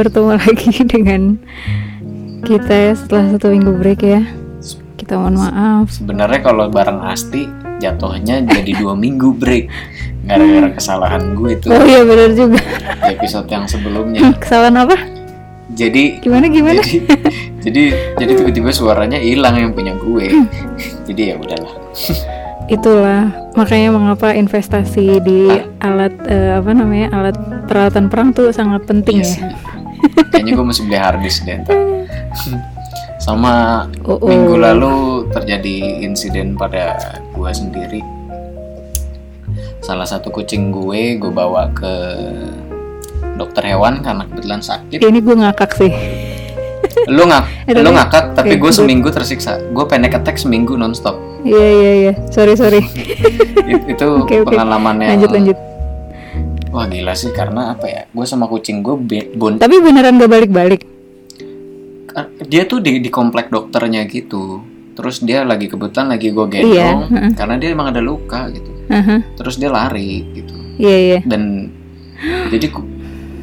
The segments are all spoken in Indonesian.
bertemu lagi dengan kita ya setelah satu minggu break ya. Kita mohon maaf. Sebenarnya kalau bareng Asti jatuhnya jadi dua minggu break gara-gara kesalahan gue itu Oh iya benar juga. di episode yang sebelumnya. Kesalahan apa? Jadi Gimana gimana? jadi jadi jadi tiba-tiba suaranya hilang yang punya gue. Jadi ya udahlah. Itulah makanya mengapa investasi di alat eh, apa namanya alat peralatan perang tuh sangat penting Iya ya. Kayaknya gue mesti beli harddisk deh ntar. Sama Oh, oh. minggu lalu terjadi insiden pada gue sendiri. Salah satu kucing gue gue bawa ke dokter hewan karena kebetulan sakit. Ini gue ngakak sih. Lu ngak, lu ngakak tapi gue seminggu tersiksa. Gue panic attack seminggu nonstop. Iya iya iya. Sorry sorry. It- itu Oke, oke. pengalaman yang Lanjut lanjut. Wah gila sih karena apa ya? Gue sama kucing gue be- bon- Tapi beneran gak balik-balik. dia tuh di, di komplek dokternya gitu terus dia lagi kebetulan lagi gue Iya, gendong heeh. karena dia emang ada luka gitu Aha, terus dia lari gitu Iya iya. dan jadi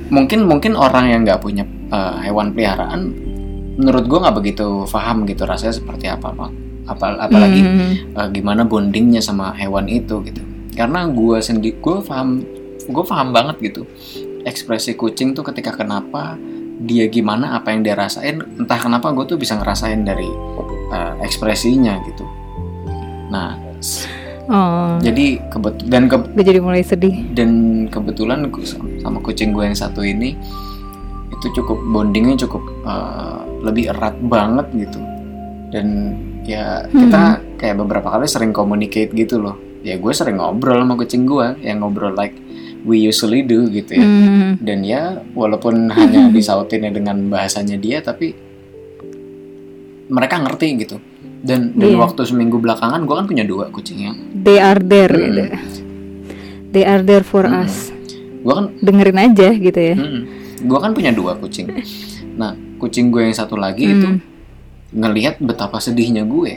mungkin mungkin orang yang nggak punya eh, hewan peliharaan menurut gue nggak begitu paham gitu rasanya seperti apa pak apa apalagi Hmm. eh, gimana bondingnya sama hewan itu gitu karena gue sendiri gue paham gue paham banget gitu. Ekspresi kucing tuh ketika kenapa dia gimana apa yang dia rasain entah kenapa gue tuh bisa ngerasain dari eh, ekspresinya gitu. Nah Oh, jadi kebet dan ke gue jadi mulai sedih. dan kebetulan sama kucing gue yang satu ini itu cukup bondingnya cukup eh, lebih erat banget gitu. Dan ya kita kayak beberapa kali sering communicate gitu loh. Ya gue sering ngobrol sama kucing gue yang ngobrol like we usually do gitu ya Hmm. dan ya walaupun hanya disautinnya dengan bahasanya dia tapi mereka ngerti gitu dan dan Iya. waktu seminggu belakangan gue kan punya dua kucing ya They are there gitu. They are there for Mm-mm. us. gue kan Dengerin aja gitu ya. gue kan punya dua kucing nah kucing gue yang satu lagi itu Hmm. ngelihat betapa sedihnya gue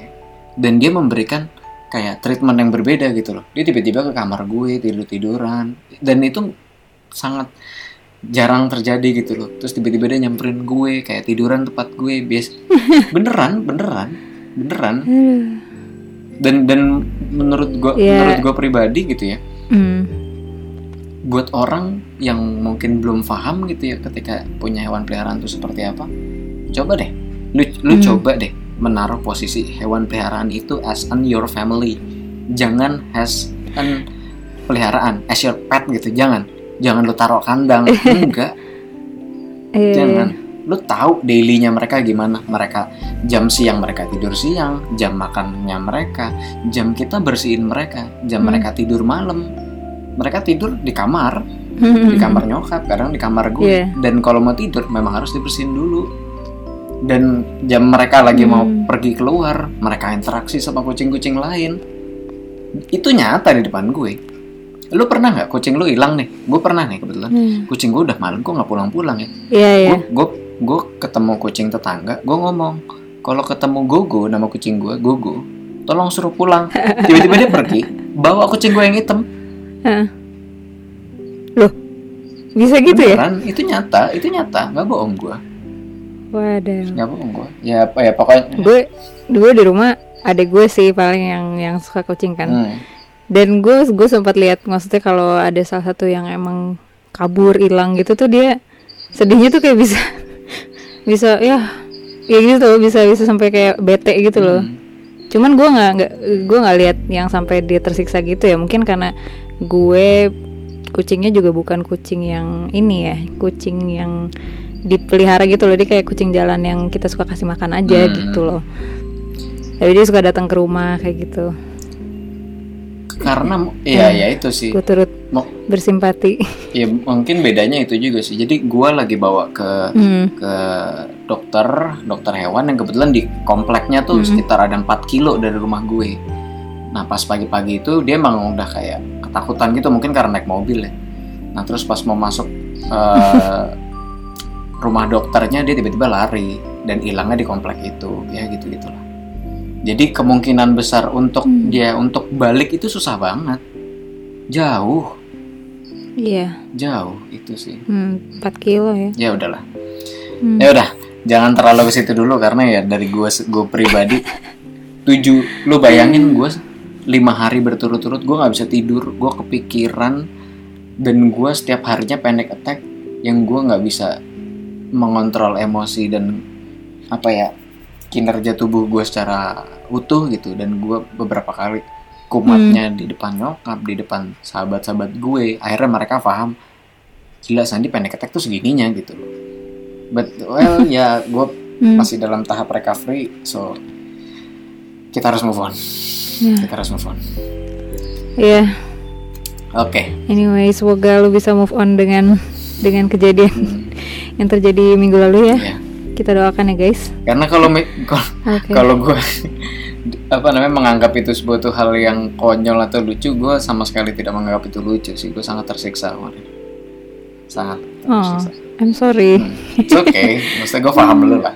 dan dia memberikan kayak treatment yang berbeda gitu loh dia tiba-tiba ke kamar gue tidur tiduran dan itu sangat jarang terjadi gitu loh terus tiba-tiba dia nyamperin gue kayak tiduran tempat gue bias beneran beneran beneran Aduh. dan dan menurut gue Iya. menurut gue pribadi gitu ya Hmm. buat orang yang mungkin belum paham gitu ya ketika punya hewan peliharaan itu seperti apa coba deh lu lu Hmm. coba deh menaruh posisi hewan peliharaan itu as an your family. Jangan as an peliharaan as your pet gitu jangan. Jangan lu taruh kandang enggak. Iya, jangan. Lu tahu dailynya mereka gimana. Mereka jam siang mereka tidur siang jam makannya mereka jam kita bersihin mereka jam Hmm. mereka tidur malam. Mereka tidur di kamar iya. di kamar nyokap kadang di kamar gue. Iya. dan kalau mau tidur memang harus dibersihin dulu dan jam mereka lagi mau Hmm. pergi keluar mereka interaksi sama kucing-kucing lain itu nyata di depan gue lu pernah nggak kucing lu hilang nih gue pernah nih kebetulan Hmm. kucing gue udah malam kok nggak pulang-pulang ya Iya iya. gue gue gue ketemu kucing tetangga gue ngomong kalau ketemu Gogo nama kucing gue Gogo tolong suruh pulang tiba-tiba dia pergi bawa kucing gue yang hitam Loh. Bisa gitu ya? Beneran, itu nyata itu nyata nggak bohong gue Waduh. bohong gue ya apa ya pokoknya Gue gue di rumah ada gue sih paling yang yang suka kucing kan. Hmm. Dan gue gue sempat lihat maksudnya kalau ada salah satu yang emang kabur hilang gitu tuh dia sedihnya tuh kayak bisa bisa ya ya gitu bisa bisa sampai kayak bete gitu loh. Hmm. Cuman gue nggak nggak gue nggak lihat yang sampai dia tersiksa gitu ya. Mungkin karena gue kucingnya juga bukan kucing yang ini ya, kucing yang dipelihara gitu loh. Dia kayak kucing jalan yang kita suka kasih makan aja Hmm. gitu loh. Tapi dia suka datang ke rumah kayak gitu. karena ya ya itu sih Gue turut Mau- bersimpati. ya mungkin bedanya itu juga sih jadi gue lagi bawa ke Hmm. ke dokter dokter hewan yang kebetulan di kompleknya tuh Mhm. sekitar ada 4 kilo dari rumah gue nah pas pagi-pagi itu dia emang udah kayak ketakutan gitu mungkin karena naik mobil ya nah terus pas mau masuk eh, rumah dokternya dia tiba-tiba lari dan hilangnya di komplek itu ya gitu gitulah jadi kemungkinan besar untuk Hmm. dia untuk balik itu susah banget jauh Iya. jauh itu sih Hmm, 4 kilo ya. ya udahlah Hmm. ya udah jangan terlalu ke situ dulu karena ya dari gue gue pribadi tujuh lu bayangin gue lima hari berturut-turut gue nggak bisa tidur gue kepikiran dan gue setiap harinya panic attack yang gue nggak bisa mengontrol emosi dan apa ya kinerja tubuh gue secara utuh gitu. Dan gue beberapa kali kumatnya di depan nyokap di depan sahabat-sahabat gue. Akhirnya mereka paham gila Sandi panic attack tuh segininya gitu. Loh but well ya gue Hmm. masih dalam tahap recovery so kita harus move on. Ya. kita harus move on. Iya. oke. Anyway, semoga lu bisa move on dengan dengan kejadian. Hmm, yang terjadi minggu lalu ya. ya. Kita doakan ya, guys. karena kalau mi- kalau- gue apa namanya menganggap itu suatu hal yang konyol atau lucu gue sama sekali tidak menganggap itu lucu sih gue sangat tersiksa kemarin sangat Oh, tersiksa I'm sorry. Hmm, It's okay, maksudnya gue paham dulu lah.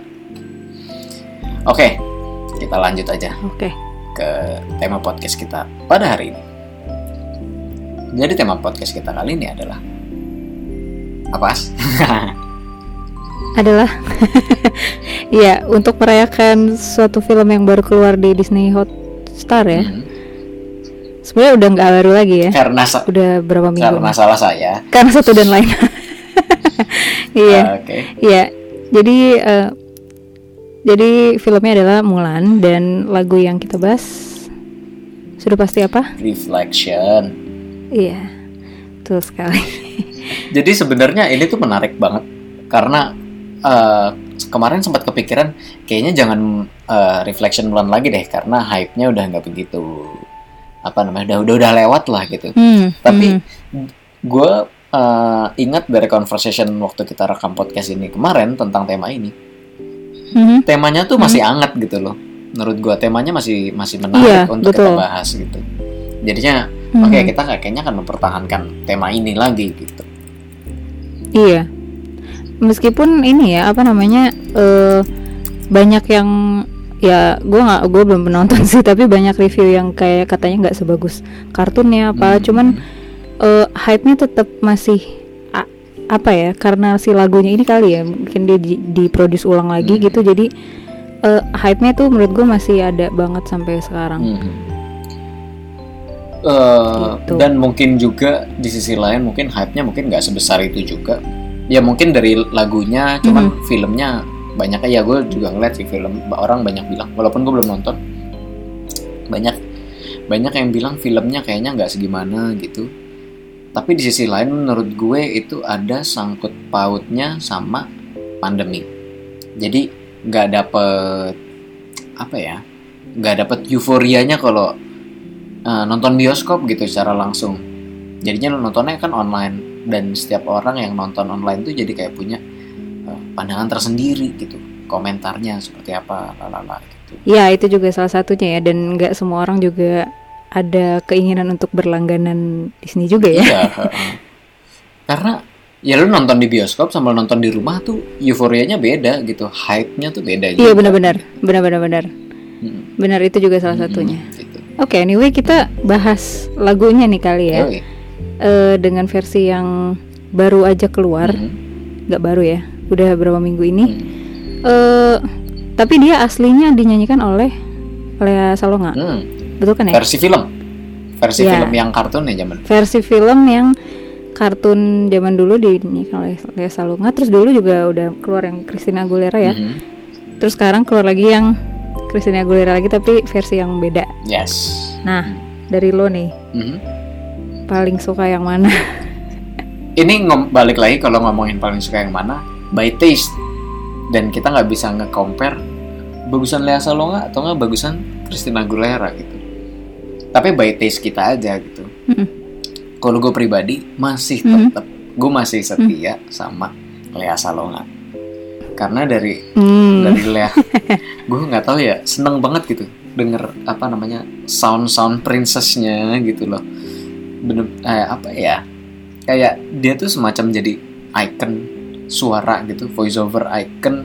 Oke, kita lanjut aja Oke. ke tema podcast kita pada hari ini. Jadi tema podcast kita kali ini adalah apa? Adalah Iya, untuk merayakan suatu film yang baru keluar di Disney Hotstar ya. Hmm, Sebenarnya udah nggak baru lagi ya. karena Udah berapa minggu? karena salah saya. Karena satu dan lain. Iya. Oke. Iya, jadi eh, jadi filmnya adalah Mulan dan lagu yang kita bahas sudah pasti apa? Reflection. Iya, betul sekali. Jadi sebenarnya ini tuh menarik banget karena eh, kemarin sempat kepikiran kayaknya jangan eh, reflection bulan lagi deh karena hype-nya udah nggak begitu apa namanya udah udah udah lewat lah gitu. Hmm, Tapi hmm. gue eh, ingat dari conversation waktu kita rekam podcast ini kemarin tentang tema ini, Mhm. temanya tuh masih hangat gitu loh. Menurut gue temanya masih masih menarik Iya, untuk kita betul. bahas gitu. Jadinya Mhm. oke kita kayaknya akan mempertahankan tema ini lagi gitu. Iya. Meskipun ini ya apa namanya eh banyak yang ya gue nggak gue belum menonton sih tapi banyak review yang kayak katanya nggak sebagus kartunnya apa Hmm. cuman eh hype-nya tetap masih a- apa ya karena si lagunya ini kali ya mungkin dia di, diproduce ulang lagi Hmm. gitu jadi eh hype-nya tuh menurut gue masih ada banget sampai sekarang. Mhm. Eh, Gitu. Dan mungkin juga di sisi lain mungkin hype-nya mungkin nggak sebesar itu juga. Ya mungkin dari lagunya, cuman Mhm. filmnya banyak ya gue juga ngeliat sih film orang banyak bilang walaupun gue belum nonton banyak banyak yang bilang filmnya kayaknya nggak segimana gitu. Tapi di sisi lain menurut gue itu ada sangkut pautnya sama pandemi. Jadi nggak dapet apa ya nggak dapet euforianya kalau eh, nonton bioskop gitu secara langsung. Jadinya lo nontonnya kan online dan setiap orang yang nonton online tuh jadi kayak punya eh, pandangan tersendiri gitu komentarnya seperti apa lalala gitu Ya itu juga salah satunya ya dan nggak semua orang juga ada keinginan untuk berlangganan Disney juga ya. iya heeh. karena ya lu nonton di bioskop sama nonton di rumah tuh euforianya beda gitu hype-nya tuh beda Iya benar-benar, benar-benar benar. Hmm. Benar itu juga salah Hmm, satunya. gitu. Oke, anyway kita bahas lagunya nih kali ya. Yoi. Eh, dengan versi yang baru aja keluar, Hmm. nggak baru ya, udah berapa minggu ini. Hmm. Eh, tapi dia aslinya dinyanyikan oleh Lea Salonga, Hmm. betul kan ya? versi film versi Iya. film yang kartun ya zaman Versi film yang kartun zaman dulu dinyanyikan oleh Lea Salonga, terus dulu juga udah keluar yang Christina Aguilera ya. Mhm. Terus sekarang keluar lagi yang Christina Aguilera lagi tapi versi yang beda. yes Nah, dari lo nih Mhm. Paling suka yang mana? ini ngom- balik lagi kalau ngomongin paling suka yang mana? By taste. Dan kita nggak bisa nge-compare bagusan Lea Salonga atau nggak bagusan Christina Aguilera gitu. Tapi by taste kita aja gitu. Mm-mm. kalau gue pribadi masih tetap gue masih setia sama Lea Salonga. Karena dari Hmm. dari Lea gue nggak tahu ya seneng banget gitu denger apa namanya sound sound princessnya gitu loh bener eh, apa ya kayak dia tuh semacam jadi icon suara gitu voice over icon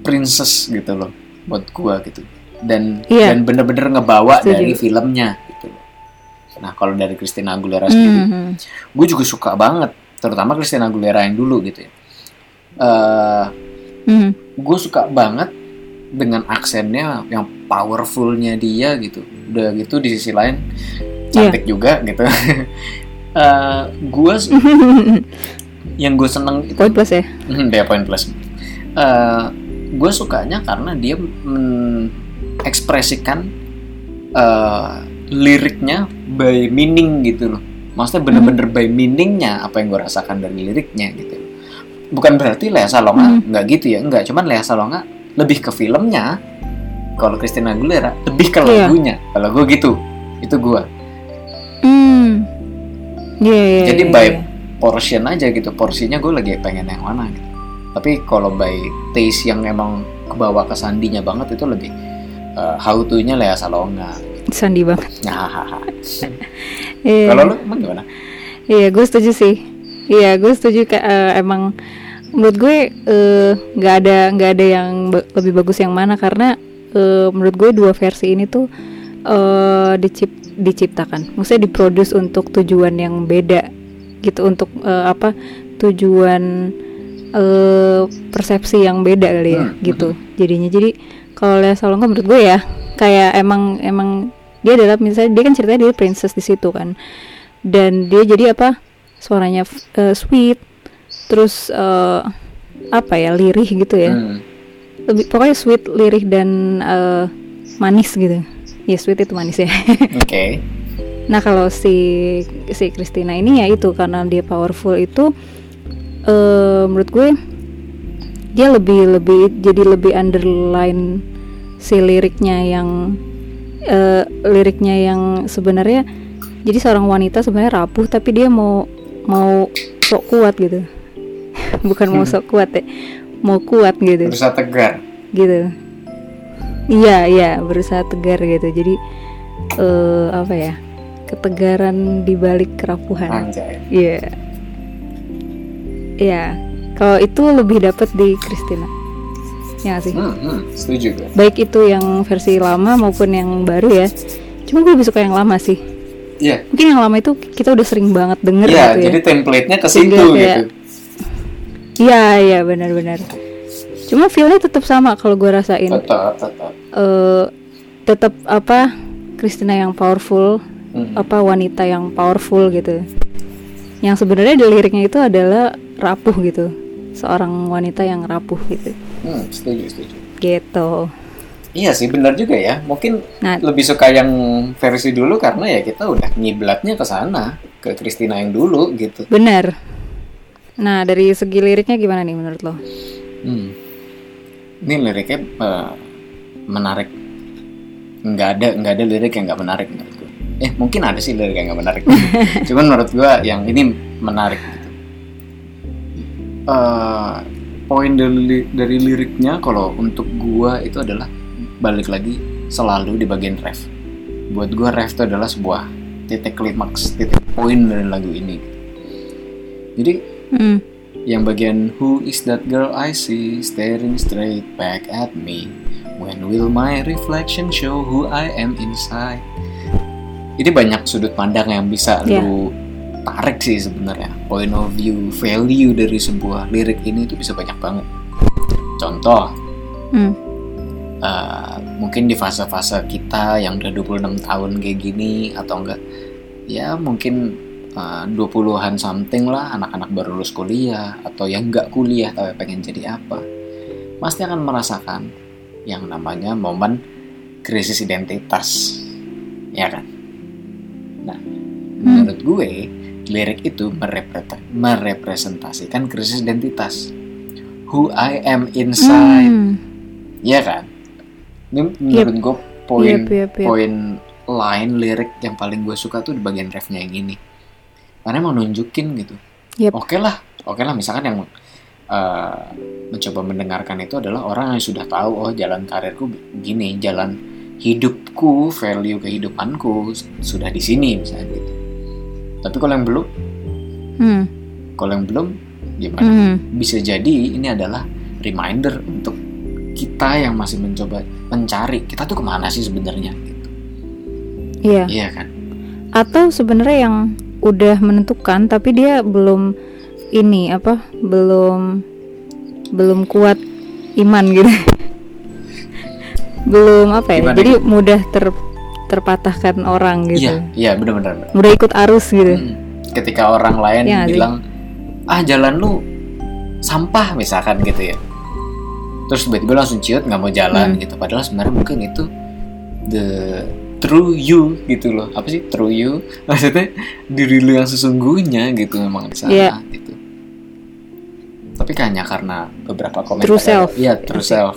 princess gitu loh buat gua gitu dan Iya. dan bener-bener ngebawa Setuju. dari filmnya gitu loh Nah kalau dari Christina Aguilera sendiri, Mhm. gue juga suka banget, terutama Christina Aguilera yang dulu gitu ya. Eh, Mhm. gue suka banget dengan aksennya yang powerfulnya dia gitu. Udah gitu di sisi lain cantik juga gitu. Eh, gue yang gue seneng itu Poin plus ya. Hmm, dia poin plus. gue sukanya karena dia mengekspresikan eh, liriknya by meaning gitu loh. Maksudnya bener-bener by meaningnya apa yang gue rasakan dari liriknya gitu. Bukan berarti Lea Salonga Hmm. nggak gitu ya, nggak. Cuman Lea Salonga lebih ke filmnya. Kalau Christina Aguilera lebih ke Iya. lagunya. Kalau gue gitu, itu gue. Hmm. Iya, iya, Jadi iya, by iya. portion aja gitu porsinya gue lagi pengen yang mana gitu tapi kalau by taste yang emang kebawa ke sandinya banget itu lebih uh, how to nya Lea Salonga Sandi banget. Iya. kalau lu emang gimana Iya, gue setuju sih. Iya, gue setuju eh, emang menurut gue eh, nggak ada nggak ada yang lebih bagus yang mana karena eh, menurut gue dua versi ini tuh eh dicip- diciptakan, maksudnya diproduce untuk tujuan yang beda gitu untuk eh, apa tujuan eh persepsi yang beda kali ya Hmm, gitu. jadinya jadi kalau Lea Salonga menurut gue ya kayak emang emang dia adalah misalnya dia kan ceritanya dia princess di situ kan. Dan dia jadi apa suaranya eh, sweet terus eh, apa ya lirih gitu ya. Hmm. lebih pokoknya sweet lirih dan eh, manis gitu ya sweet itu manis ya. Oke. Nah kalau si si Christina ini ya itu karena dia powerful itu eh menurut gue dia lebih lebih jadi lebih underline si liriknya yang eh, liriknya yang sebenarnya jadi seorang wanita sebenarnya rapuh tapi dia mau mau sok kuat gitu. Bukan mau sok kuat ya mau kuat gitu. Berusaha tegar. Gitu iya iya berusaha tegar gitu. Jadi eh apa ya ketegaran di balik kerapuhan. Iya. Iya. Kalau itu lebih dapat di Christina ya sih? Hmm, hmm, setuju gue baik itu yang versi lama maupun yang baru ya. Cuma gue lebih suka yang lama sih. Iya. Mungkin yang lama itu kita udah sering banget denger iya gitu ya. jadi template-nya ke situ gitu. Iya iya benar-benar. Cuma feelnya tetap sama kalau gue rasain. Tetap tetap eh tetap apa Christina yang powerful Hmm. apa wanita yang powerful gitu yang sebenarnya di liriknya itu adalah rapuh gitu seorang wanita yang rapuh gitu Hmm, setuju setuju gitu Iya sih benar juga ya. Mungkin Nah. lebih suka yang versi dulu karena ya kita udah ngiblatnya ke sana, ke Christina yang dulu gitu. benar nah dari segi liriknya gimana nih menurut lo Hmm. Ini liriknya eh, menarik. Nggak ada nggak ada lirik yang nggak menarik menurut gue. Eh mungkin ada sih lirik yang nggak menarik. Cuman menurut gue yang ini menarik gitu. Eh, poin dari dari liriknya kalau untuk gua itu adalah balik lagi selalu di bagian ref. Buat gua ref itu adalah sebuah titik klimaks, titik poin dari lagu ini. Jadi Hmm, yang bagian Who is that girl I see staring straight back at me When will my reflection show who I am inside? Ini banyak sudut pandang yang bisa Iya. lu tarik sih sebenarnya. Point of view, value dari sebuah lirik ini itu bisa banyak banget. Contoh, hmm, eh, mungkin di fase-fase kita yang udah 26 tahun kayak gini atau enggak ya mungkin eh, 20-an something lah anak-anak baru lulus kuliah atau yang enggak kuliah tapi pengen jadi apa pasti akan merasakan yang namanya momen krisis identitas ya kan nah menurut gue lirik itu merepre- merepresentasikan krisis identitas who I am inside hmm. Iya kan? Ini menurut gue poin Yep, yep, yep. poin line lirik yang paling gue suka tuh di bagian refnya yang ini. Karena emang nunjukin gitu. Yep. Oke lah, oke lah. Misalkan yang eh, mencoba mendengarkan itu adalah orang yang sudah tahu oh jalan karirku gini, jalan hidupku, value kehidupanku sudah di sini misalnya gitu. Tapi kalau yang belum, Hmm, kalau yang belum gimana? hmm. bisa jadi ini adalah reminder untuk kita yang masih mencoba mencari kita tuh ke mana sih sebenarnya gitu. Iya. iya kan atau sebenarnya yang udah menentukan tapi dia belum ini apa belum belum kuat iman gitu belum apa ya Gimana jadi mudah ter terpatahkan orang gitu Iya, iya benar-benar. mudah ikut arus gitu Hmm. Ketika orang lain Iya nggak sih? bilang, ah jalan lu sampah misalkan gitu ya. Terus tiba-tiba langsung ciut nggak mau jalan Hmm. gitu. Padahal sebenarnya mungkin itu the true you gitu loh. Apa sih true you? Maksudnya diri lu yang sesungguhnya gitu memang di sana Iya. gitu. Tapi hanya karena beberapa komentar. True self. Iya, true Asik. self.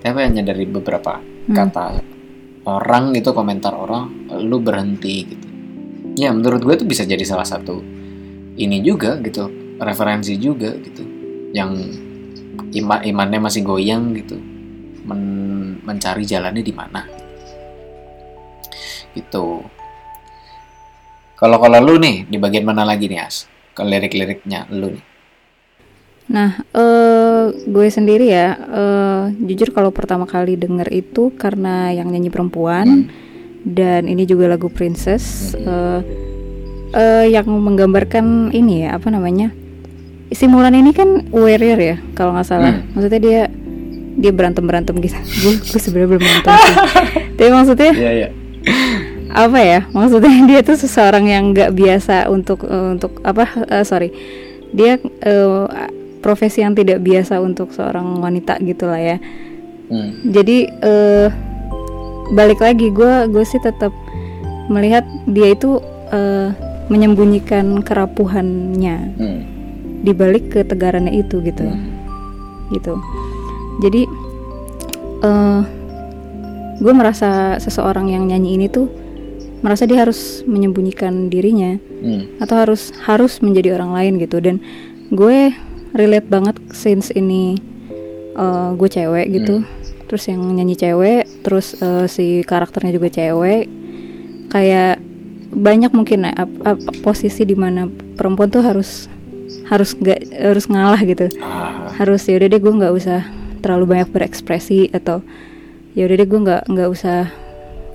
Tapi hanya dari beberapa Hmm. kata orang gitu komentar orang lu berhenti gitu ya menurut gue itu bisa jadi salah satu ini juga gitu referensi juga gitu yang iman imannya masih goyang gitu Men- mencari jalannya di mana gitu kalau kalau lu nih di bagian mana lagi nih as ke lirik-liriknya lu nih Nah, eh gue sendiri ya, eh jujur kalau pertama kali denger itu karena yang nyanyi perempuan dan ini juga lagu Princess, eh eh, yang menggambarkan ini ya apa namanya? Si Mulan ini kan warrior ya, kalau nggak salah. Hmm. Maksudnya dia dia berantem berantem gitu. gue gue sebenarnya belum nonton sih. Tapi maksudnya iya iya apa ya maksudnya dia tuh seseorang yang nggak biasa untuk eh, untuk apa eh, sorry dia eh, profesi yang tidak biasa untuk seorang wanita gitulah ya Hmm. jadi eh, balik lagi gue gue sih tetap melihat dia itu eh, menyembunyikan kerapuhannya Hmm. di balik ketegarannya itu gitu Hmm. gitu jadi eh gue merasa seseorang yang nyanyi ini tuh merasa dia harus menyembunyikan dirinya Hmm. atau harus harus menjadi orang lain gitu dan gue relate banget since ini eh, gue cewek gitu. Terus yang nyanyi cewek terus eh, si karakternya juga cewek. Kayak banyak mungkin ap- ap- posisi di mana perempuan tuh harus harus nggak harus ngalah gitu. Ah, harus ya udah deh gue nggak usah terlalu banyak berekspresi atau ya udah deh gue nggak nggak usah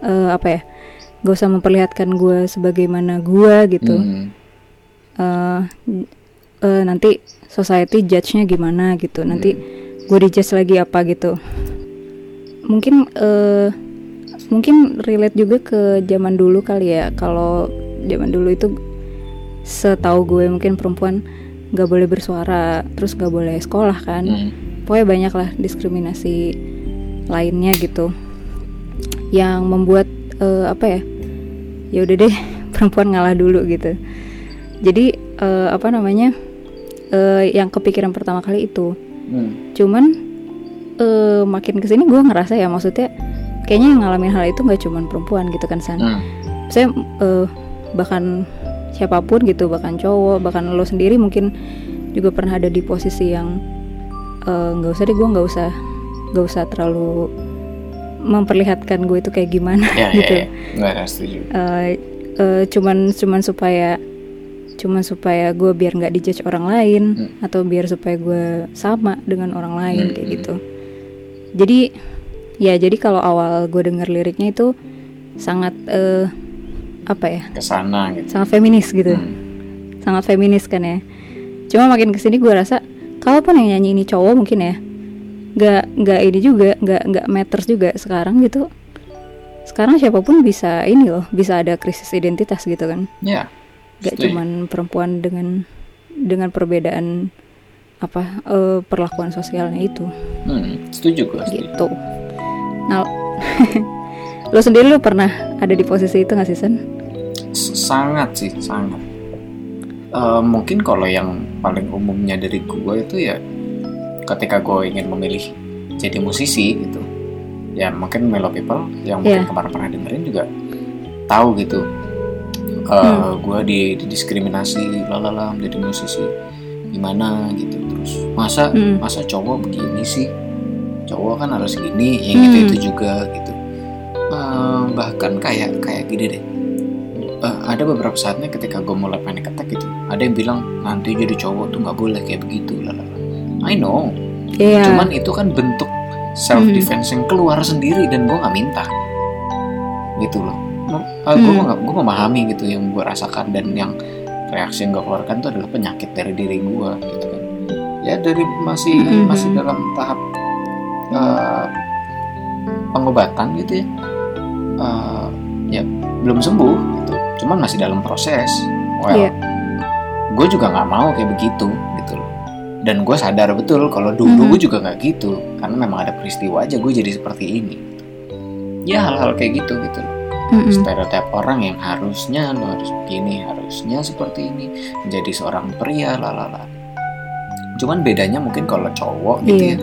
eh, apa ya nggak usah memperlihatkan gue sebagaimana gue gitu. Hmm. Eh, eh, nanti society judge-nya gimana gitu. Nanti gue dijudge lagi apa gitu. Mungkin eh mungkin relate juga ke zaman dulu kali ya. Kalau zaman dulu itu setahu gue mungkin perempuan nggak boleh bersuara terus nggak boleh sekolah kan. Hmm. pokoknya banyak lah diskriminasi lainnya gitu. Yang membuat eh, apa ya ya udah deh perempuan ngalah dulu gitu. Jadi eh, apa namanya eh, yang kepikiran pertama kali itu Hmm. cuman eh, makin ke sini gue ngerasa ya maksudnya kayaknya yang ngalamin hal itu nggak cuman perempuan gitu kan san Hmm. saya eh, bahkan siapa pun gitu bahkan cowok bahkan lo sendiri mungkin juga pernah ada di posisi yang nggak usah deh gue nggak usah nggak usah terlalu memperlihatkan gue itu kayak gimana Ya, gitu ya, ya. Nggak setuju. Eh, eh, cuman cuman supaya cuman supaya gue biar nggak dijudge orang lain Hmm. atau biar supaya gue sama dengan orang lain Hmm, kayak gitu jadi ya jadi kalau awal gue denger liriknya itu sangat eh, apa ya Ke sana gitu. sangat feminis gitu Hmm. sangat feminis kan ya cuma makin ke sini gue rasa kalaupun yang nyanyi ini cowok mungkin ya nggak nggak ini juga nggak nggak matters juga sekarang gitu sekarang siapa pun bisa ini loh bisa ada krisis identitas gitu kan Ya. Nggak setuju. cuman perempuan dengan dengan perbedaan apa eh, perlakuan sosialnya itu Hmm, setuju gue. Gitu nah lo sendiri lo pernah ada di posisi itu nggak sih Sen? Sangat sih, sangat. Eh, mungkin kalau yang paling umumnya dari gue itu ya ketika gue ingin memilih jadi musisi gitu. Ya mungkin Melo People yang mungkin Iya. kemarin pernah dengerin juga tahu gitu. Eh, Gue di, didiskriminasi lalala menjadi musisi. Gimana gitu terus. Masa Hmm. masa cowok begini sih? Cowok kan harus gini ya gitu Hmm. itu juga gitu. Eh, bahkan kayak kayak gini deh. Eh, ada beberapa saatnya ketika gue mulai panic attack gitu ada yang bilang nanti jadi cowok tuh nggak boleh kayak begitu lalala I know. Iya. cuman itu kan bentuk self defense yang keluar sendiri dan gue nggak minta. Gitu loh uh, gue Hmm. gue memahami gitu yang gue rasakan dan yang reaksi yang gue keluarkan itu adalah penyakit dari diri gue gitu kan ya dari masih Mhm. masih dalam tahap uh, pengobatan gitu ya Uh, ya belum sembuh gitu cuman masih dalam proses well Iya. gue juga nggak mau kayak begitu gitu loh dan gue sadar betul kalau dulu Mhm. gue juga nggak gitu karena memang ada peristiwa aja gue jadi seperti ini ya hal-hal kayak gitu gitu loh Mm-mm. stereotip orang yang harusnya lo harus begini harusnya seperti ini menjadi seorang pria lalala cuman bedanya mungkin kalau cowok gitu Iya. ya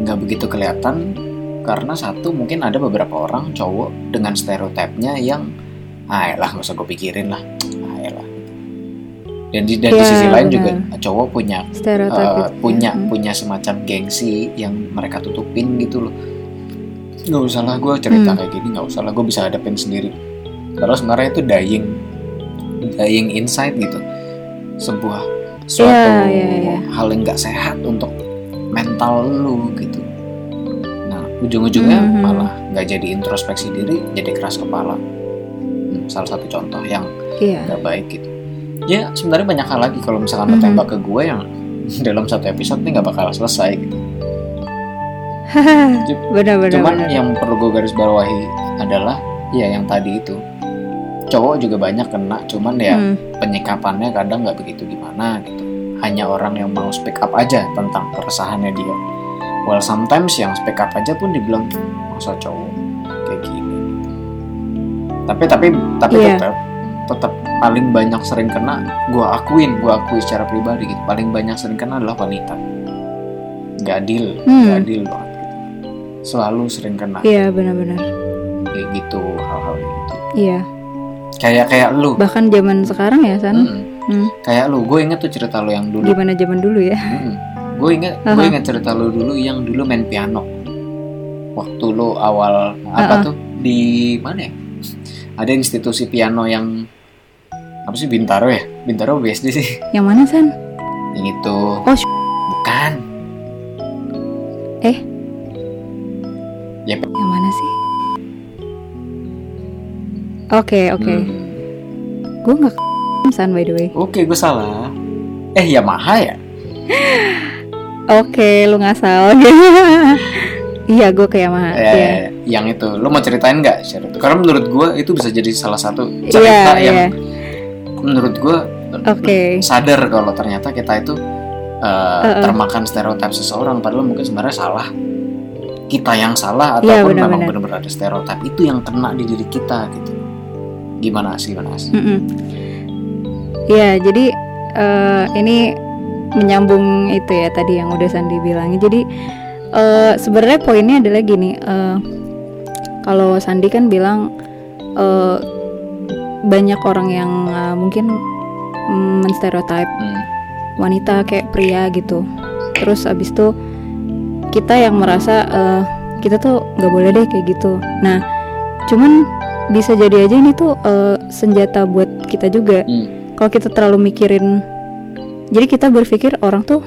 nggak begitu kelihatan karena satu mungkin ada beberapa orang cowok dengan stereotipnya yang ah lah nggak usah gue pikirin lah ah lah dan di, dan di Iya, sisi lain benar. juga cowok punya ya. punya Mm. punya semacam gengsi yang mereka tutupin gitu loh nggak usah lah gue cerita Hmm. kayak gini nggak usah lah gue bisa hadapin sendiri padahal sebenarnya itu dying dying inside gitu sebuah suatu Iya, iya, iya. hal yang nggak sehat untuk mental lu gitu nah ujung-ujungnya Mhm. malah nggak jadi introspeksi diri jadi keras kepala Hmm, salah satu contoh yang Iya. nggak baik gitu ya sebenarnya banyak hal lagi kalau misalkan lo Mhm. tembak ke gue yang dalam satu episode ini nggak bakal selesai gitu. Benar-benar. cuman yang perlu gue garis bawahi adalah ya yang tadi itu cowok juga banyak kena cuman ya Hmm. penyikapannya kadang nggak begitu gimana gitu hanya orang yang mau speak up aja tentang keresahannya dia well sometimes yang speak up aja pun dibilang masa cowok kayak gini tapi tapi tapi Iya. tetap tetap paling banyak sering kena gue akuin gue akui secara pribadi gitu paling banyak sering kena adalah wanita nggak adil Hmm. nggak adil banget. Selalu sering kena Iya benar-benar. kayak gitu hal-hal gitu Iya. kayak kayak lu Bahkan zaman sekarang ya San. Mm-mm. Hmm. kayak lu gue inget tuh cerita lu yang dulu Gimana zaman dulu ya? gue inget gue Aha. inget cerita lu dulu yang dulu main piano waktu lu awal apa Aha. tuh di mana ya ada institusi piano yang apa sih Bintaro ya Bintaro BSD sih Yang mana San? yang itu Oh, bukan Eh? Ya. Yang mana sih? Oke oke. Hmm. Gue nggak ke- San by the way. oke gue salah eh Yamaha ya Oke, lu ngasal. iya, gue ke Yamaha. Eh, Iya. yang itu lu mau ceritain nggak karena menurut gue itu bisa jadi salah satu cerita yang iya. menurut gue Oke. sadar kalau ternyata kita itu uh, Uh-uh. termakan stereotip seseorang padahal mungkin sebenarnya salah kita yang salah Iya, ataupun memang benar-benar. ada stereotip itu yang kena di diri kita gitu gimana sih gimana sih Mm-mm. Iya, jadi eh, ini menyambung itu ya tadi yang udah Sandi bilangin. Jadi eh, sebenarnya poinnya adalah gini, eh, kalau Sandi kan bilang eh, banyak orang yang eh, mungkin mm, menstereotip Hmm, wanita kayak pria gitu. Terus abis itu kita yang merasa eh, kita tuh nggak boleh deh kayak gitu. Nah, cuman bisa jadi aja ini tuh eh, senjata buat kita juga. hmm, Kalau kita terlalu mikirin, jadi kita berpikir orang tuh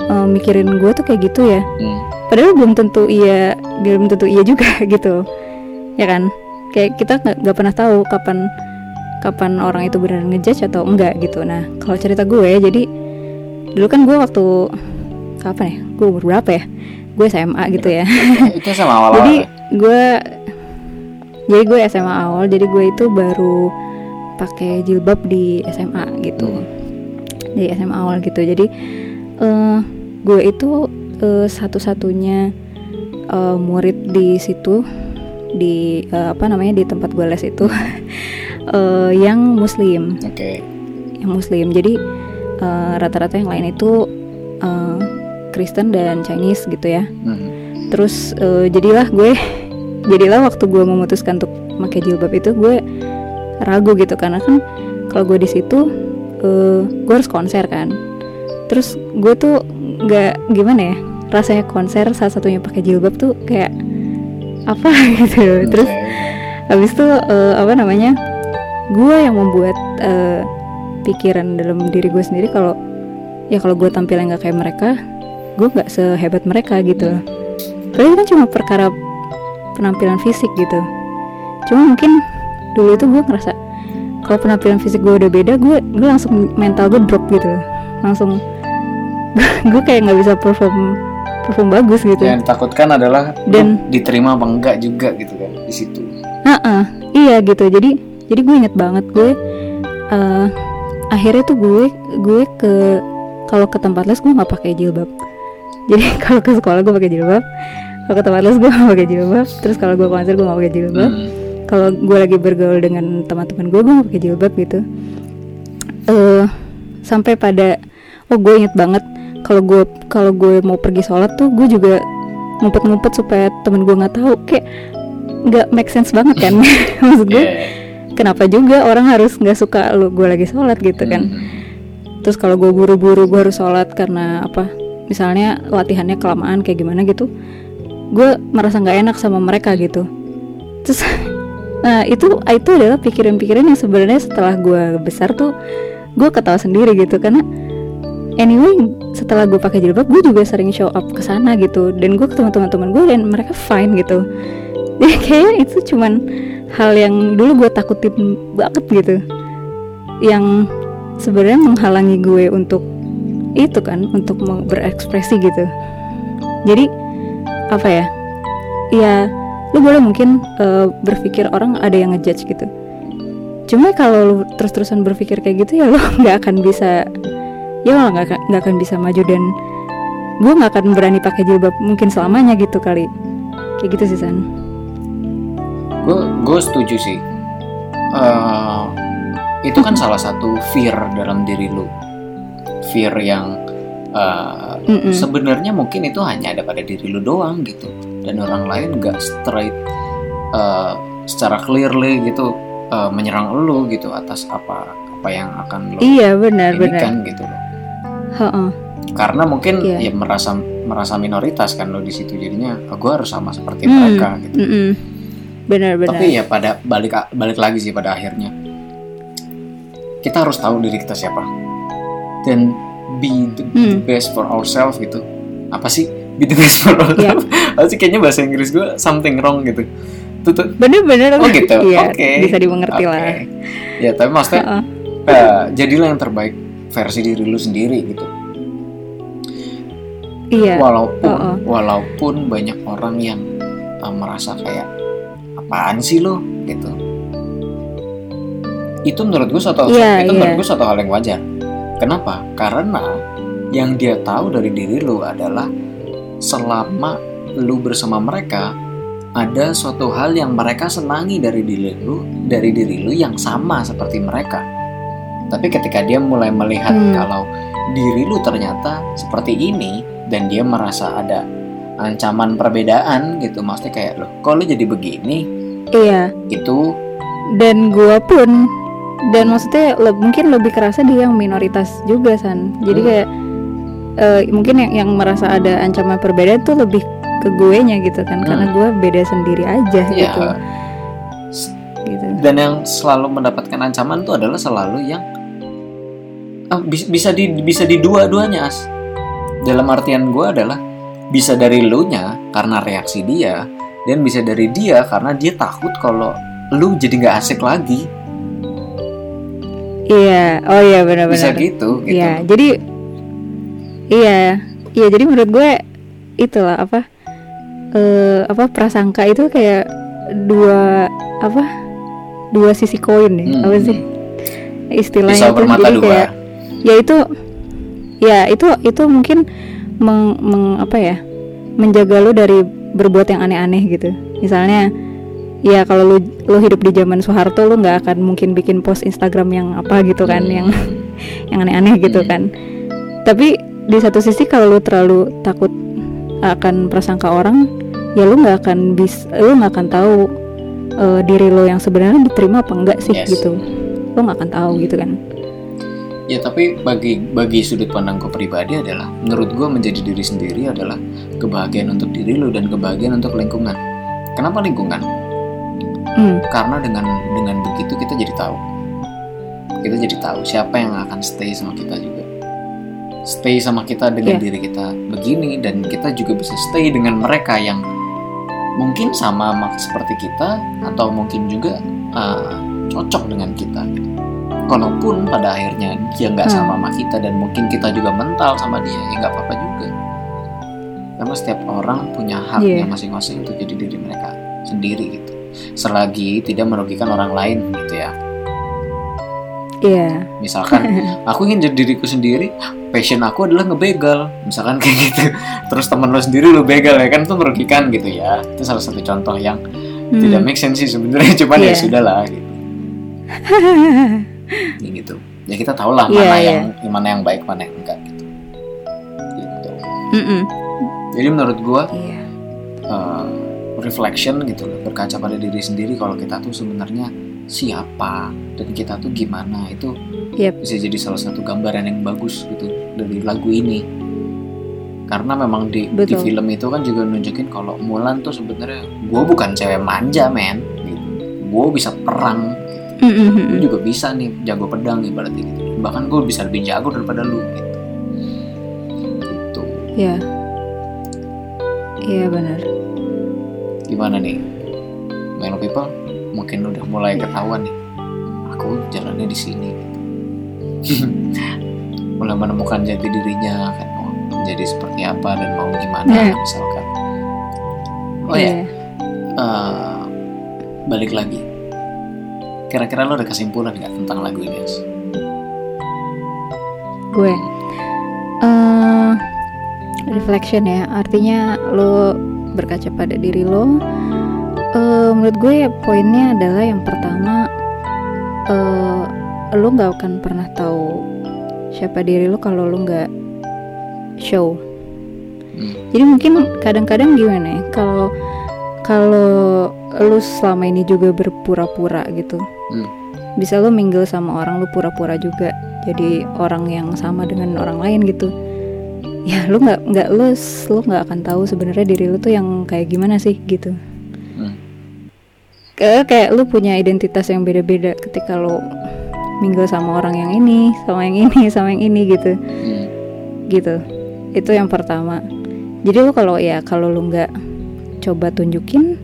eh, mikirin gue tuh kayak gitu ya. hmm. Padahal belum tentu iya, belum tentu iya juga gitu, ya kan? Kayak kita nggak nggak pernah tahu kapan kapan orang itu benar ngejudge atau enggak gitu. Nah, kalau cerita gue, jadi dulu kan gue waktu kapan ya? Gue umur berapa ya? Gue SMA gitu ya. itu sama awal-awal jadi ya? gue, jadi gue SMA awal. Jadi gue itu baru pakai jilbab di SMA gitu. Hmm. Di SMA awal gitu. Jadi eh gue itu eh, satu-satunya eh, murid di situ di eh, apa namanya di tempat gue les itu eh, yang muslim oke yang muslim jadi rata-rata yang lain itu eh, Kristen dan Chinese gitu ya. Hmm, terus eh, jadilah gue jadilah waktu gue memutuskan untuk pakai jilbab itu gue ragu gitu. Karena kan kalau gue di situ eh, gue harus konser kan. Terus gue tuh nggak gimana ya rasanya konser salah satunya pakai jilbab tuh kayak apa gitu. Terus habis itu eh, apa namanya gue yang membuat eh, pikiran dalam diri gue sendiri kalau ya kalau gue tampilnya nggak kayak mereka gue nggak sehebat mereka gitu. Padahal itu kan cuma perkara penampilan fisik gitu. Cuma mungkin dulu itu gue ngerasa kalau penampilan fisik gue udah beda gue gue langsung mental gue drop gitu. Langsung gue kayak nggak bisa perform perform bagus gitu. Yang ditakutkan adalah Dan- diterima apa enggak juga gitu kan di situ. Heeh, iya gitu. Jadi jadi gue inget banget gue eh akhirnya tuh gue gue ke kalau ke tempat les gue nggak pakai jilbab jadi kalau ke sekolah gue pakai jilbab. Kalau ke tempat les gue pakai jilbab. Terus kalau gue konser gue nggak pakai jilbab. Hmm. kalau gue lagi bergaul dengan teman-teman gue gue nggak pakai jilbab gitu. Eh sampai pada oh gue inget banget kalau gue kalau gue mau pergi sholat tuh gue juga ngumpet-ngumpet supaya temen gue nggak tahu. Kayak nggak make sense banget kan? Maksud gue Yeah. kenapa juga orang harus nggak suka lu gue lagi sholat gitu kan? Hmm. terus kalau gue buru-buru gue harus sholat karena apa misalnya latihannya kelamaan kayak gimana gitu gue merasa nggak enak sama mereka gitu. Terus nah itu itu adalah pikiran-pikiran yang sebenarnya setelah gue besar tuh gue ketawa sendiri gitu. Karena anyway setelah gue pakai jilbab gue juga sering show up ke sana gitu. Dan gue ketemu teman-teman gue dan mereka fine gitu. Jadi kayaknya itu cuman hal yang dulu gue takutin banget gitu. Yang sebenarnya menghalangi gue untuk itu kan untuk berekspresi gitu. Jadi apa ya? Ya lu boleh mungkin eh, berpikir orang ada yang ngejudge gitu. Cuma kalau lu terus-terusan berpikir kayak gitu ya lu nggak akan bisa ya lo nggak nggak akan bisa maju dan gue nggak akan berani pakai jilbab mungkin selamanya gitu kali. Kayak gitu sih san. Gue gue setuju sih. Eh, itu kan salah satu fear dalam diri lu fear yang Mm-mm. sebenarnya mungkin itu hanya ada pada diri lu doang gitu. Dan orang lain gak straight eh, secara clearly gitu eh, menyerang lu gitu atas apa apa yang akan lu iya benar benar. kan gitu loh. Karena mungkin Iya. ya merasa merasa minoritas kan lo di situ. Jadinya oh, gue harus sama seperti Hmm, mereka gitu. Mm-mm. benar benar. Tapi ya pada balik balik lagi sih pada akhirnya. Kita harus tahu diri kita siapa dan be the Hmm. best for ourselves gitu apa sih be the best for Iya. ourselves apa sih kayaknya bahasa Inggris gue something wrong gitu tuh, tuh. bener-bener oh gitu iya oke bisa dimengerti Oke. lah ya tapi maksudnya Heeh. eh, jadilah yang terbaik versi diri lu sendiri gitu iya walaupun Heeh. walaupun banyak orang yang uh, merasa kayak apaan sih lo gitu itu menurut gue suatu Iya, itu iya. menurut gue suatu hal yang wajar kenapa? Karena yang dia tahu dari diri lo adalah selama lu bersama mereka ada suatu hal yang mereka senangi dari diri lu dari diri lu yang sama seperti mereka. Tapi ketika dia mulai melihat Hmm. kalau diri lu ternyata seperti ini dan dia merasa ada ancaman perbedaan gitu maksudnya kayak loh kok lu jadi begini? Iya. Itu dan gua pun dan maksudnya le- mungkin lebih kerasa di yang minoritas juga san. Jadi Hmm. kayak eh, mungkin yang yang merasa ada ancaman perbedaan tuh lebih ke gue nya gitu kan. Karena Hmm. gue beda sendiri aja ya. gitu. Gitu. Dan yang selalu mendapatkan ancaman tuh adalah selalu yang ah, bis- bisa di bisa di dua-duanya as. Dalam artian gue adalah bisa dari lu nya karena reaksi dia dan bisa dari dia karena dia takut kalau lu jadi nggak asik lagi iya. Oh iya bisa benar-benar gitu gitu. Iya, jadi iya, iya jadi menurut gue itulah apa eh apa prasangka itu kayak dua apa dua sisi koin ya Hmm. apa sih? Istilahnya bisa bermata jadi dua. kayak ya itu ya itu itu mungkin meng, meng- apa ya menjaga lu dari berbuat yang aneh-aneh gitu. Misalnya ya kalau lu lu hidup di zaman Soeharto lu nggak akan mungkin bikin post Instagram yang apa gitu kan Hmm. yang yang aneh-aneh gitu Hmm. kan tapi di satu sisi kalau lu terlalu takut akan prasangka orang ya lu nggak akan bis lu nggak akan tahu eh, diri lo yang sebenarnya diterima apa enggak sih Yes. gitu lo nggak akan tahu gitu kan Ya tapi bagi bagi sudut pandangku pribadi adalah menurut gue menjadi diri sendiri adalah kebahagiaan untuk diri lu dan kebahagiaan untuk lingkungan. Kenapa lingkungan? Hmm. Karena dengan dengan begitu kita jadi tahu. Kita jadi tahu siapa yang akan stay sama kita juga. Stay sama kita dengan Iya. diri kita begini dan kita juga bisa stay dengan mereka yang mungkin sama mak- seperti kita atau mungkin juga uh, cocok dengan kita gitu. Walaupun pada akhirnya dia nggak Hmm. sama sama kita dan mungkin kita juga mental sama dia ya nggak apa-apa juga. Karena setiap orang punya haknya Iya. masing-masing untuk jadi diri mereka sendiri gitu. Selagi tidak merugikan orang lain gitu ya. Iya. Misalkan aku ingin jadi diriku sendiri, passion aku adalah ngebegal, misalkan kayak gitu. Terus temen lo sendiri lo begal ya kan itu merugikan gitu ya. Itu salah satu contoh yang Hmm. tidak make sense sih sebenarnya, cuman ya Iya. sudah lah gitu. Ya gitu. Ya kita tahu lah Iya, mana iya. yang mana yang baik mana yang enggak gitu. Gitu. Mm-mm. Jadi menurut gua Iya. eh, reflection gitu loh, berkaca pada diri sendiri kalau kita tuh sebenarnya siapa dan kita tuh gimana itu Yep. bisa jadi salah satu gambaran yang bagus gitu dari lagu ini karena memang di, di film itu kan juga nunjukin kalau Mulan tuh sebenarnya gue bukan cewek manja men gitu. gue bisa perang gitu. Gue juga bisa nih jago pedang ibaratnya gitu bahkan gue bisa lebih jago daripada lu gitu gitu Iya. Iya benar. Gimana nih? Melo people mungkin udah mulai ketahuan nih. Aku jalannya di sini. Mulai menemukan jati dirinya kan mau jadi seperti apa dan mau gimana Nah. misalkan. Oh ya Iya. eh, balik lagi. Kira-kira lo ada kesimpulan nggak tentang lagu ini gue? Eh reflection ya. Artinya lo berkaca pada diri lo Eh, menurut gue ya poinnya adalah yang pertama eh lo nggak akan pernah tahu siapa diri lo kalau lo nggak show Hmm. jadi mungkin kadang-kadang gimana ya kalau kalau lo selama ini juga berpura-pura gitu Hmm. bisa lo mingle sama orang lo pura-pura juga jadi orang yang sama dengan orang lain gitu ya lo nggak nggak lo lo nggak akan tahu sebenarnya diri lo tuh yang kayak gimana sih gitu Hmm. kayak kayak lo punya identitas yang beda-beda ketika lo mingle sama orang yang ini sama yang ini sama yang ini gitu Hmm. gitu itu yang pertama jadi lo kalau ya kalau lo nggak coba tunjukin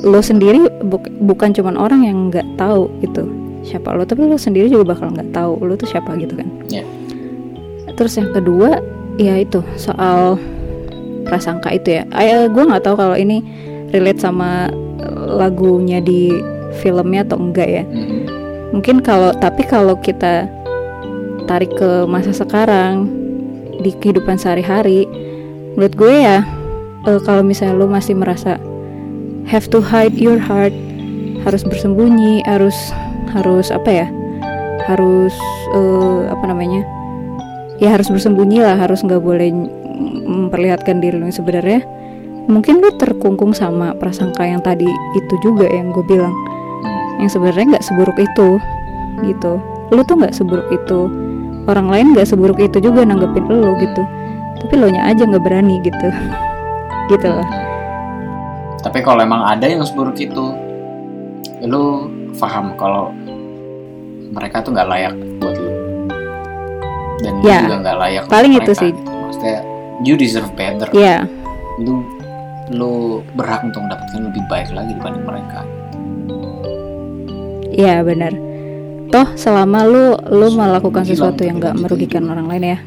lo sendiri buk- bukan cuman orang yang nggak tahu gitu siapa lo tapi lo sendiri juga bakal nggak tahu lo tuh siapa gitu kan Ya. Terus yang kedua ya itu soal prasangka itu ya Ay, gue nggak tahu kalau ini relate sama eh, lagunya di filmnya atau enggak ya Hmm. mungkin kalau tapi kalau kita tarik ke masa sekarang di kehidupan sehari-hari menurut gue ya eh, kalau misalnya lo masih merasa have to hide your heart harus bersembunyi harus harus apa ya harus eh, apa namanya ya harus bersembunyi lah harus nggak boleh memperlihatkan diri yang sebenarnya. Mungkin lo terkungkung sama prasangka yang tadi itu juga yang gue bilang. Yang sebenarnya nggak seburuk itu gitu. Lu tuh nggak seburuk itu. Orang lain nggak seburuk itu juga nanggepin lu gitu. Tapi lo nya aja nggak berani gitu. Gitu loh. Tapi kalau emang ada yang seburuk itu, lu paham kalau mereka tuh nggak layak buat lu. Dan lu Ya, juga nggak layak paling itu mereka, sih. gitu. Maksudnya you deserve better. ya Lu lu berhak untuk mendapatkan lebih baik lagi dibanding mereka. ya benar toh selama lu lu melakukan Hilang sesuatu yang nggak gitu. merugikan orang lain ya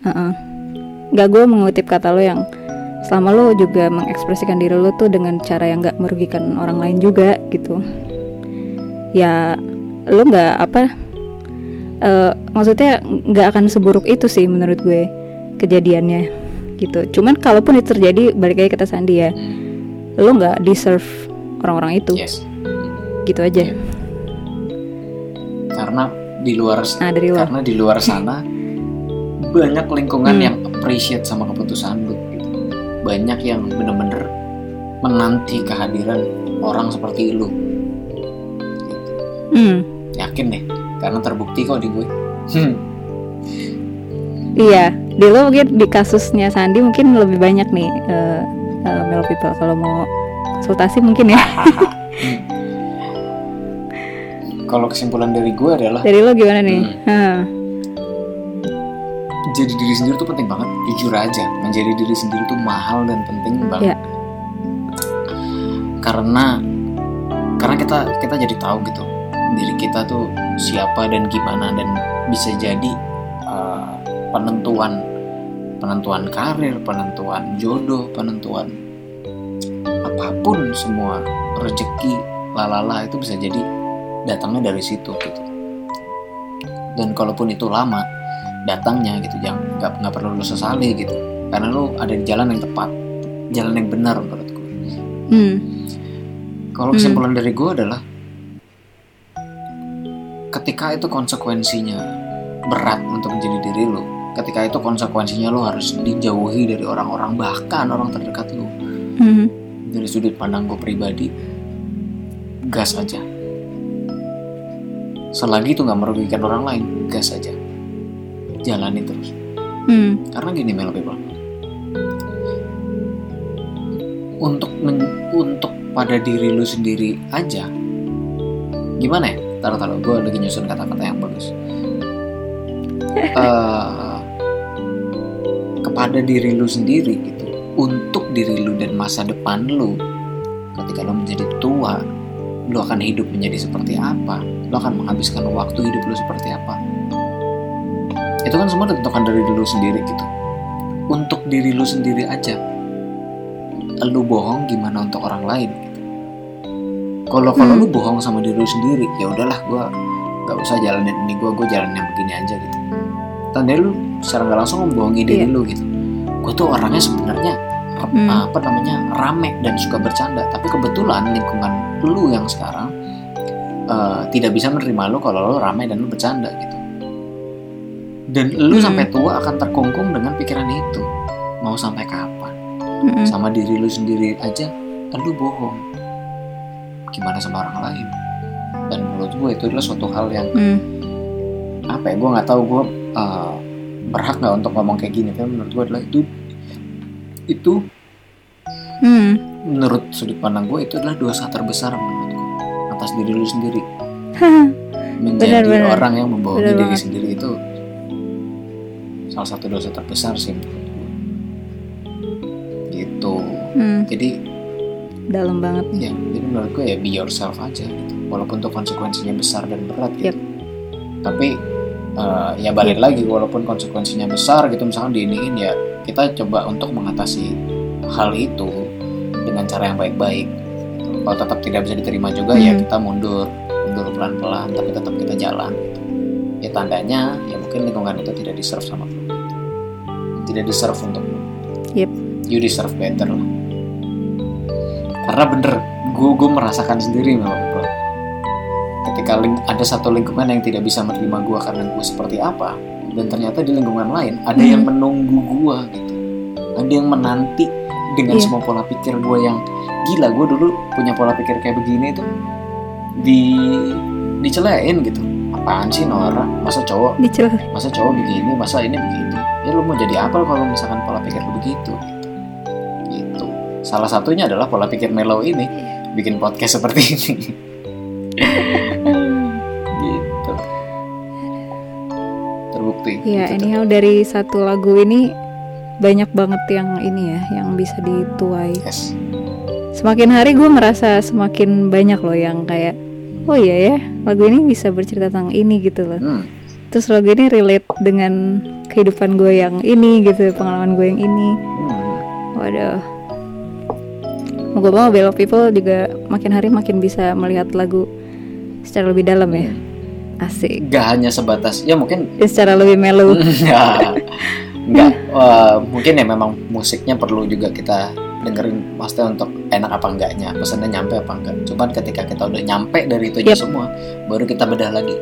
Heeh. nggak gue mengutip kata lo yang selama lo juga mengekspresikan diri lo tuh dengan cara yang nggak merugikan orang lain juga gitu ya lo nggak apa eh, maksudnya nggak akan seburuk itu sih menurut gue kejadiannya gitu cuman kalaupun itu terjadi balik lagi kata Sandi ya lo nggak deserve orang-orang itu Yes. gitu aja Iya. Karena di luar nah dari luar karena di luar sana banyak lingkungan Hmm. yang appreciate sama keputusan lu gitu. banyak yang bener-bener menanti kehadiran orang seperti lu hmm, yakin deh karena terbukti kok di gue. Hmm. iya di lo mungkin di kasusnya Sandi mungkin lebih banyak nih eh eh, Melo people. Kalau mau konsultasi mungkin ya. Kalau kesimpulan dari gue adalah dari lo gimana nih? Hmm. Hah, jadi diri sendiri tuh penting banget. Jujur aja menjadi diri sendiri tuh mahal dan penting banget. Iya. karena karena kita kita jadi tahu gitu diri kita tuh siapa dan gimana dan bisa jadi uh, penentuan penentuan karir penentuan jodoh penentuan apa pun semua rezeki lalala itu bisa jadi datangnya dari situ gitu dan kalaupun itu lama datangnya gitu jangan nggak nggak perlu lu sesali gitu karena lu ada di jalan yang tepat jalan yang benar menurut gue Hmm. kalau Hmm. kesimpulan dari gue adalah ketika itu konsekuensinya berat untuk menjadi diri lu ketika itu konsekuensinya lu harus dijauhi dari orang-orang bahkan orang terdekat lu. Hmm. dari sudut pandang gue pribadi gas aja. Selagi itu nggak merugikan orang lain gas aja. Jalani terus. Hmm. karena gini Mel people untuk men- untuk pada diri lu sendiri aja gimana ya taruh taruh gue lagi nyusun kata-kata yang bagus. Eh, kepada diri lu sendiri gitu. Untuk diri lu dan masa depan lu ketika lu menjadi tua lu akan hidup menjadi seperti apa? Lu akan menghabiskan waktu hidup lu seperti apa? Itu kan semua ditentukan dari diri lu sendiri gitu. Untuk diri lu sendiri aja. Lu bohong gimana untuk orang lain kalau kalau Hmm. lu bohong sama diri lu sendiri ya udahlah gua nggak usah jalanin ini gua gue jalanin yang begini aja gitu tanda lu secara nggak langsung membohongi diri Iya. lu gitu gue tuh orangnya sebenarnya Hmm. apa namanya rame dan suka bercanda tapi kebetulan lingkungan lu yang sekarang eh, tidak bisa menerima lu kalau lu rame dan lu bercanda gitu dan lu Hmm. sampai tua akan terkungkung dengan pikiran itu mau sampai kapan Hmm. sama diri lu sendiri aja lu bohong gimana sama orang lain dan menurut gue itu adalah suatu hal yang Hmm. apa ya gue nggak tahu gue uh, berhak nggak untuk ngomong kayak gini tapi menurut gue adalah itu itu Hmm. menurut sudut pandang gue itu adalah dosa terbesar menurut gue atas diri lu sendiri menjadi Benar-benar. orang yang membohongi Benar diri banget. sendiri itu salah satu dosa terbesar sih menurut gue gitu Hmm. jadi Dalam banget nih. ya jadi menurut gue ya be yourself aja gitu walaupun tuh konsekuensinya besar dan berat gitu Yep. tapi eh, ya balik lagi walaupun konsekuensinya besar gitu misalkan diiniin ya kita coba untuk mengatasi hal itu dengan cara yang baik-baik gitu. kalau tetap tidak bisa diterima juga ya Hmm. kita mundur mundur pelan-pelan tapi tetap kita jalan gitu. ya tandanya ya mungkin lingkungan itu tidak deserve sama lu tidak deserve untuk lu Yep. you deserve better lah karena bener gue gue merasakan sendiri memang bro. Ketika ling- ada satu lingkungan yang tidak bisa menerima gue karena gue seperti apa dan ternyata di lingkungan lain ada Hmm. yang menunggu gue gitu. Ada yang menanti dengan Iya. semua pola pikir gue yang gila gue dulu punya pola pikir kayak begini tuh di dicelain gitu. Apaan sih Nora? Masa cowok masa cowok begini masa ini begitu ya lu mau jadi apa kalau misalkan pola pikir lu begitu? gitu gitu salah satunya adalah pola pikir mellow ini bikin podcast seperti ini gitu terbukti Ya, Gitu, anyhow dari satu lagu ini banyak banget yang ini ya, yang bisa dituai. yes Semakin hari gue merasa semakin banyak loh yang kayak, oh iya ya, lagu ini bisa bercerita tentang ini gitu loh. hmm. Terus lagu ini relate dengan kehidupan gue yang ini gitu, pengalaman gue yang ini. hmm. Waduh. Moga-moga Belok People juga makin hari makin bisa melihat lagu secara lebih dalam ya. Asik. Gak hanya sebatas ya mungkin Dan secara lebih mellow. Enggak. Enggak. Wah, mungkin ya memang musiknya perlu juga kita dengerin maksudnya untuk enak apa enggaknya pesannya nyampe apa enggak cuman ketika kita udah nyampe dari itu aja Yep. semua baru kita bedah lagi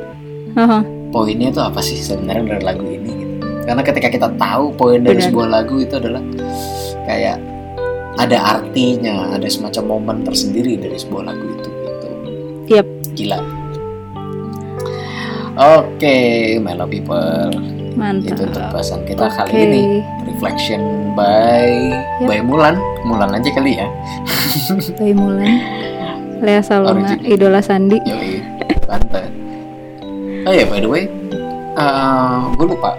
Haha. poinnya itu apa sih sebenarnya dari lagu ini gitu. karena ketika kita tahu poin dari Benar. sebuah lagu itu adalah kayak ada artinya ada semacam momen tersendiri dari sebuah lagu itu gitu Yep. gila oke Melo people Mantap. itu untuk bahasan kita kali Oke. ini reflection by Yep. by Mulan Mulan aja kali ya Bayi Mulan Lea Origin. Idola Sandi Yoi, mantap. Oh ya, by the way, gue lupa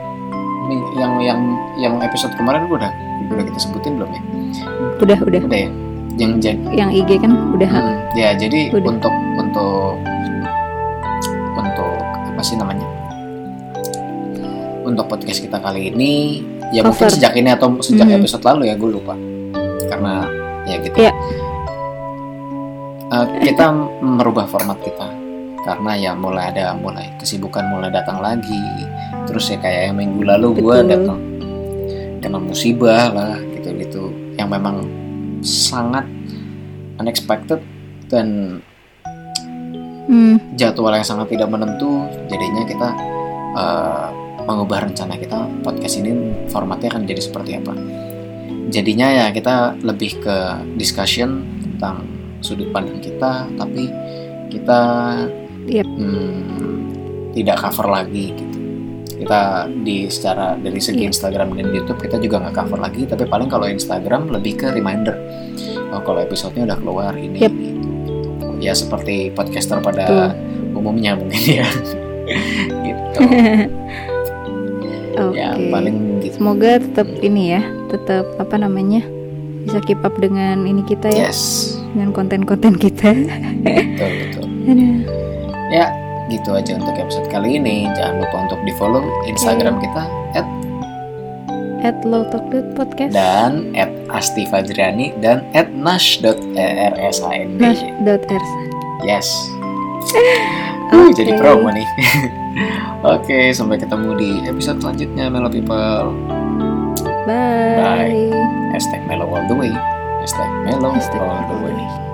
yang yang yang episode kemarin gua udah udah kita sebutin belum ya Udah, udah. udah ya yang jadi Yang IG kan udah. Hmm, ya jadi Udah. untuk untuk untuk apa sih namanya untuk podcast kita kali ini ya mungkin Cover. sejak ini atau sejak Mhm. episode lalu ya gue lupa karena ya gitu Iya. Eh, kita merubah format kita karena ya mulai ada mulai kesibukan mulai datang lagi terus ya kayak yang minggu lalu gue datang kena musibah lah yang memang sangat unexpected dan Hmm, jadwal yang sangat tidak menentu jadinya kita eh, mengubah rencana kita podcast ini formatnya akan jadi seperti apa. Jadinya ya kita lebih ke discussion tentang sudut pandang kita tapi kita Yep. hmm, tidak cover lagi gitu kita di secara dari segi Iya. Instagram dan YouTube kita juga nggak cover lagi tapi paling kalau Instagram lebih ke reminder. Oh kalau episodenya udah keluar ini. Yep. ya seperti podcaster pada umumnya mungkin ya. Gitu. Oke. ya paling gitu. Semoga tetap ini ya, tetap apa namanya bisa keep up dengan ini kita ya, yes. Dengan konten-konten kita. betul betul. Ya gitu aja untuk episode kali ini. Jangan lupa untuk di follow Instagram kita at At lowtalk.podcast dan at Asti Fajriani dan at nash.ersand Nash dot Ersa. yes. Uh, Oke. jadi promo nih. Oke sampai ketemu di episode selanjutnya Melo People. Bye. Hashtag Melo all the way. Hashtag Melo all the all the way. way.